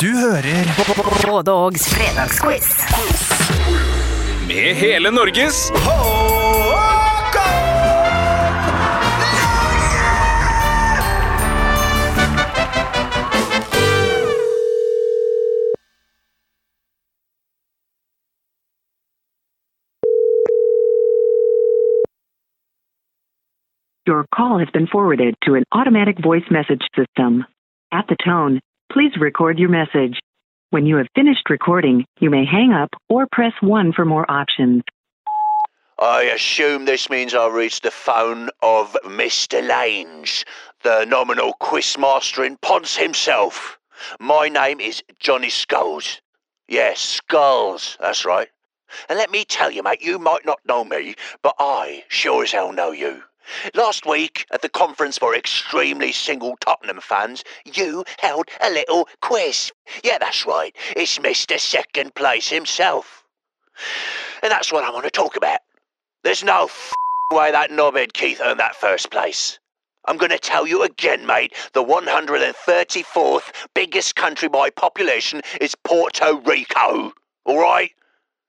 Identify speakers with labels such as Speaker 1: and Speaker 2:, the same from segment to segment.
Speaker 1: Du hører
Speaker 2: Både Ågs fredagsquiz.
Speaker 3: Med hele Norges
Speaker 4: Your call has been forwarded to an automatic voice message system. At the tone, please record your message. When you have finished recording, you may hang up or press 1 for more options.
Speaker 5: I assume this means I reached the phone of Mr. Lanes, the nominal quizmaster in Ponce himself. My name is Johnny Skulls. Yes, Skulls, that's right. And let me tell you, mate, you might not know me, but I sure as hell know you. Last week, at the conference for extremely single Tottenham fans, you held a little quiz. Yeah, that's right. It's Mr. Second Place himself. And that's what I want to talk about. There's no way that knobhead Keith earned that first place. I'm going to tell you again, mate. The 134th biggest country by population is Puerto Rico. All right?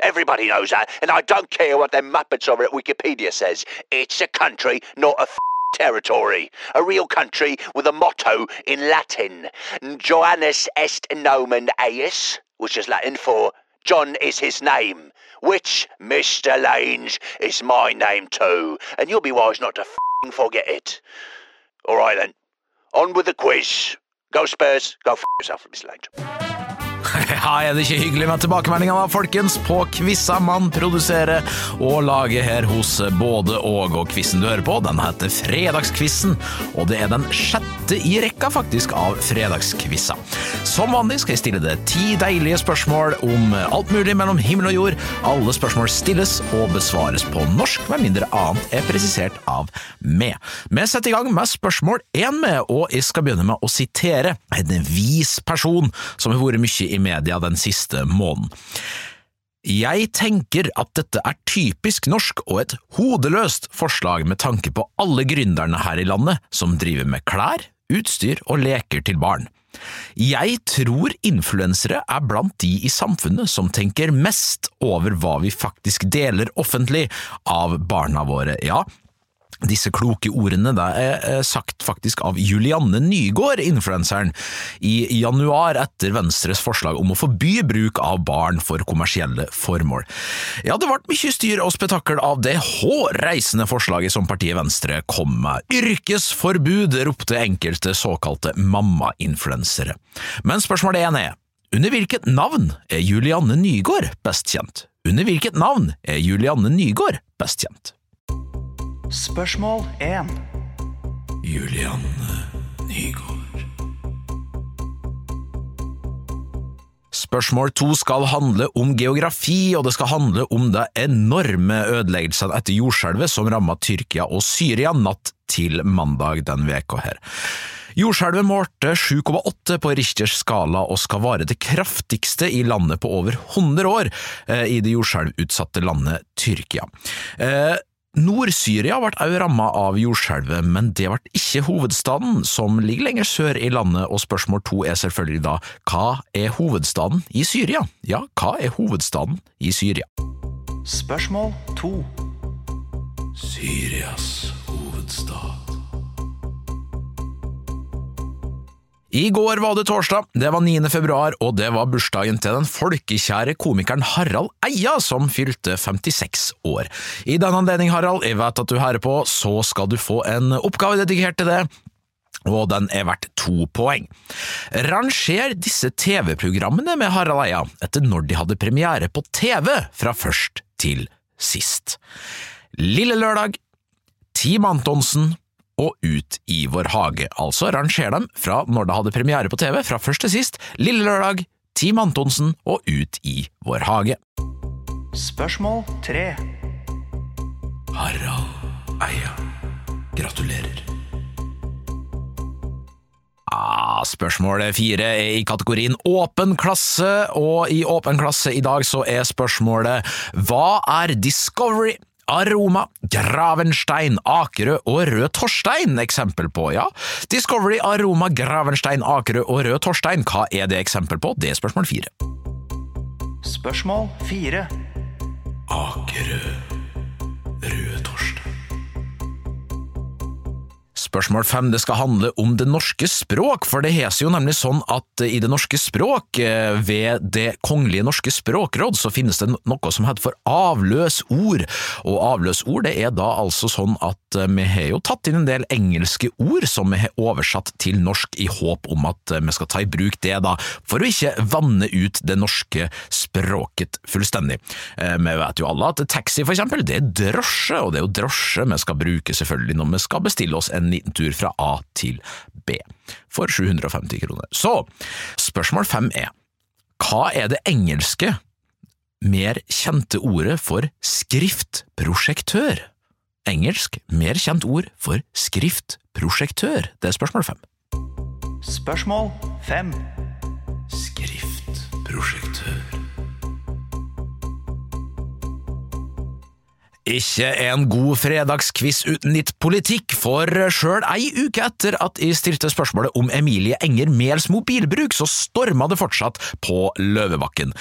Speaker 5: Everybody knows that, and I don't care what them muppets over at Wikipedia says. It's a country, not a territory. A real country with a motto in Latin. Johannes est nomen eius, which is Latin for John is his name. Which, Mr. Lange, is my name too. And you'll be wise not to forget it. All right then. On with the quiz. Go Spurs. Go f*** yourself, Mr. Lanes.
Speaker 6: Ja, er det ikke hyggelig med tilbakemeldinga da, folkens, på quiza man produserer og lager her hos Både og. Og quizen du hører på, den heter Fredagskvissen, og det er den sjette i rekka, faktisk, av fredagskvissa. Som vanlig skal jeg stille deg ti deilige spørsmål om alt mulig mellom himmel og jord. Alle spørsmål stilles og besvares på norsk, med mindre annet er presisert av meg. Vi setter i gang med spørsmål én med, og jeg skal begynne med å sitere en vis person som har vært mye i media den siste måneden. Jeg tenker at dette er typisk norsk og et hodeløst forslag med tanke på alle gründerne her i landet som driver med klær, utstyr og leker til barn. Jeg tror influensere er blant de i samfunnet som tenker mest over hva vi faktisk deler offentlig av barna våre, ja, disse kloke ordene er sagt faktisk av Julianne Nygård, influenseren, i januar etter Venstres forslag om å forby bruk av barn for kommersielle formål. Ja, det ble mye styr og spetakkel av det hårreisende forslaget som partiet Venstre kom med. Yrkesforbud, ropte enkelte såkalte mamma-influensere. Men spørsmålet én er, under hvilket navn er Julianne Nygård best kjent? Under hvilket navn er Julianne Nygård best kjent?
Speaker 1: Spørsmål 1.
Speaker 6: Julianne Nygaard. Spørsmål to skal handle om geografi, og det skal handle om de enorme ødeleggelsene etter jordskjelvet som rammet Tyrkia og Syria natt til mandag den veka her. Jordskjelvet målte 7,8 på Richters skala og skal være det kraftigste i landet på over 100 år, eh, i det jordskjelvutsatte landet Tyrkia. Nord-Syria ble også rammet av jordskjelvet, men det ble ikke hovedstaden, som ligger lenger sør i landet, og spørsmål to er selvfølgelig da hva er hovedstaden i Syria? Ja, hva er hovedstaden i Syria?
Speaker 1: Spørsmål to
Speaker 6: Syrias hovedstad I går var det torsdag, det var 9. februar, og det var bursdagen til den folkekjære komikeren Harald Eia, som fylte 56 år. I den anledning, Harald, jeg vet at du hører på, så skal du få en oppgave dedikert til det. Og den er verdt to poeng. Ranger disse TV-programmene med Harald Eia etter når de hadde premiere på TV fra først til sist. Lille Lørdag, Team Antonsen og Ut i vår hage. Altså ranger dem fra når det hadde premiere på TV, fra først til sist, Lille Lørdag, Team Antonsen og Ut i vår hage.
Speaker 1: Spørsmål tre
Speaker 6: Harald Eia, gratulerer. Ah, spørsmål fire er i kategorien åpen klasse, og i åpen klasse i dag så er spørsmålet Hva er Discovery Aroma, Gravenstein, Akerø og Rød Torstein eksempel på, ja. Discovery, Aroma, Gravenstein, Akerø og Rød Torstein, hva er det eksempel på? Det er spørsmål fire.
Speaker 1: Spørsmål fire.
Speaker 6: Akerø, Spørsmål fem, det skal handle om det norske språk, for det heser jo nemlig sånn at i det norske språk, eh, ved Det kongelige norske språkråd, så finnes det noe som heter for avløsord, og avløsord det er da altså sånn at eh, vi har jo tatt inn en del engelske ord som vi har oversatt til norsk i håp om at eh, vi skal ta i bruk det da, for å ikke vanne ut det norske språket fullstendig. Vi vet jo alle at taxi for eksempel, det er drosje, og det er jo drosje vi skal bruke selvfølgelig når vi skal bestille oss en liten tur fra A til B for 750 kroner. Så spørsmål fem er, hva er det engelske mer kjente ordet for skriftprosjektør? Engelsk mer kjent ord for skriftprosjektør, det er spørsmål fem.
Speaker 1: Spørsmål fem.
Speaker 6: Skriftprosjektør Ikke en god fredagskviss uten litt politikk, for sjøl ei uke etter at jeg stilte spørsmålet om Emilie Enger Mehls mobilbruk, så storma det fortsatt på Løvebakken.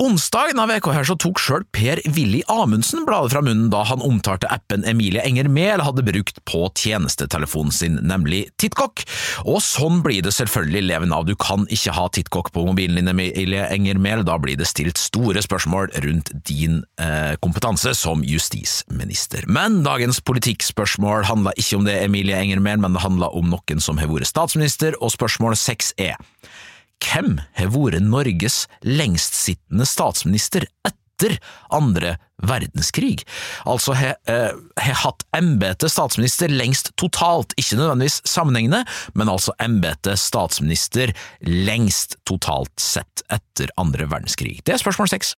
Speaker 6: Onsdagen av uka her så tok sjøl Per-Willy Amundsen bladet fra munnen da han omtalte appen Emilie Enger Mehl hadde brukt på tjenestetelefonen sin, nemlig TitKok. Og sånn blir det selvfølgelig leven av, du kan ikke ha TitKok på mobilen din, Emilie Enger Mehl, da blir det stilt store spørsmål rundt din eh, kompetanse som justis justisminister. Men dagens politikkspørsmål handla ikke om det, Emilie Enger Mehl, men det handla om noen som har vært statsminister, og spørsmål seks er Hvem har vært Norges lengstsittende statsminister etter andre verdenskrig? Altså har eh, hatt embetet statsminister lengst totalt, ikke nødvendigvis sammenhengende, men altså embetet statsminister lengst totalt sett etter andre verdenskrig. Det er spørsmål seks.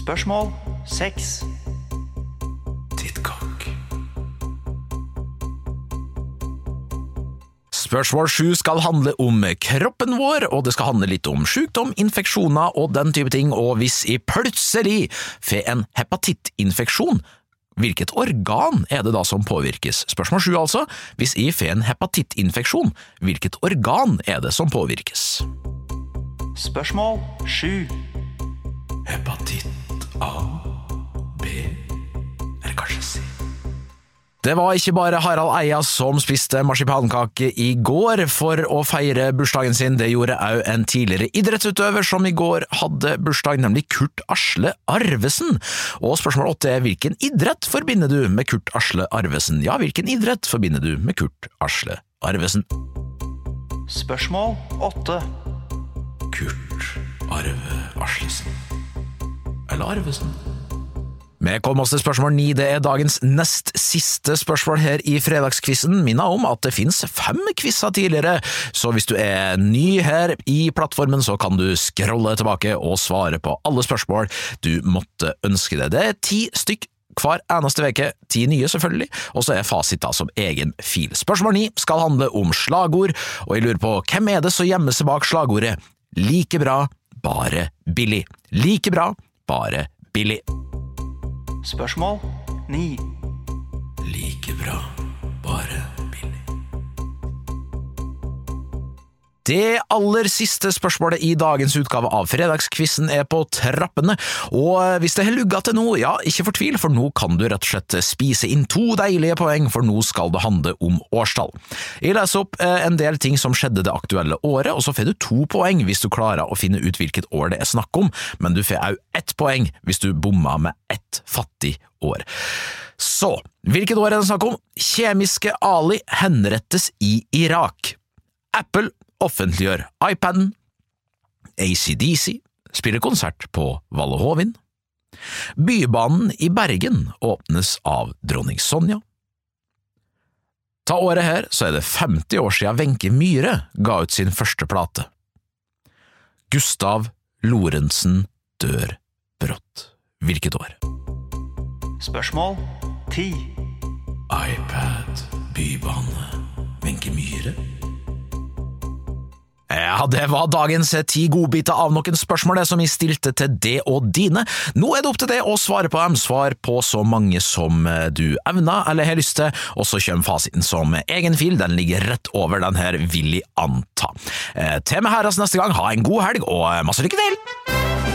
Speaker 1: Spørsmål seks.
Speaker 6: Spørsmål sju skal handle om kroppen vår, og det skal handle litt om sykdom, infeksjoner og den type ting, og hvis jeg plutselig får en hepatittinfeksjon, hvilket organ er det da som påvirkes? Spørsmål sju altså, hvis jeg får en hepatittinfeksjon, hvilket organ er det som påvirkes?
Speaker 1: Spørsmål sju.
Speaker 6: Hepatitt A, Det var ikke bare Harald Eia som spiste marsipankake i går for å feire bursdagen sin, det gjorde òg en tidligere idrettsutøver som i går hadde bursdag, nemlig Kurt Asle Arvesen. Og spørsmål åtte er hvilken idrett forbinder du med Kurt Asle Arvesen? Ja, hvilken idrett forbinder du med Kurt Asle Arvesen?
Speaker 1: Spørsmål åtte.
Speaker 6: Kurt Arve Aslesen. Eller Arvesen? Vi kom oss til spørsmål ni, det er dagens nest siste spørsmål her i Fredagskvissen. Minna om at det finnes fem quizer tidligere, så hvis du er ny her i plattformen, så kan du scrolle tilbake og svare på alle spørsmål du måtte ønske deg. Det er ti stykk hver eneste veke, ti nye selvfølgelig, og så er fasit da som egen fil. Spørsmål ni skal handle om slagord, og jeg lurer på hvem er det som gjemmer seg bak slagordet like bra, bare billig? Like bra, bare billig.
Speaker 1: Spørsmål ni.
Speaker 6: Like bra, bare Det aller siste spørsmålet i dagens utgave av Fredagskvissen er på trappene, og hvis det har lugga til nå, ja, ikke fortvil, for nå kan du rett og slett spise inn to deilige poeng, for nå skal det handle om årstall. Jeg leser opp eh, en del ting som skjedde det aktuelle året, og så får du to poeng hvis du klarer å finne ut hvilket år det er snakk om, men du får òg ett poeng hvis du bomma med ett fattig år. Så, hvilket år er det snakk om? Kjemiske Ali henrettes i Irak. Apple offentliggjør iPaden. ACDC spiller konsert på Valle Hovin. Bybanen i Bergen åpnes av dronning Sonja. Ta året her, så er det 50 år siden Wenche Myhre ga ut sin første plate. Gustav Lorentzen dør brått. Hvilket år?
Speaker 1: Spørsmål 10
Speaker 6: iPad, bybane, Wenche Myhre? Ja, det var dagens ti godbiter av noen spørsmål som vi stilte til det og dine. Nå er det opp til det å svare på dem. Svar på så mange som du evner eller har lyst til, og så kommer fasiten som egen fil. Den ligger rett over den her, vil jeg anta. Eh, Til med herres neste gang, ha en god helg og masse lykke til!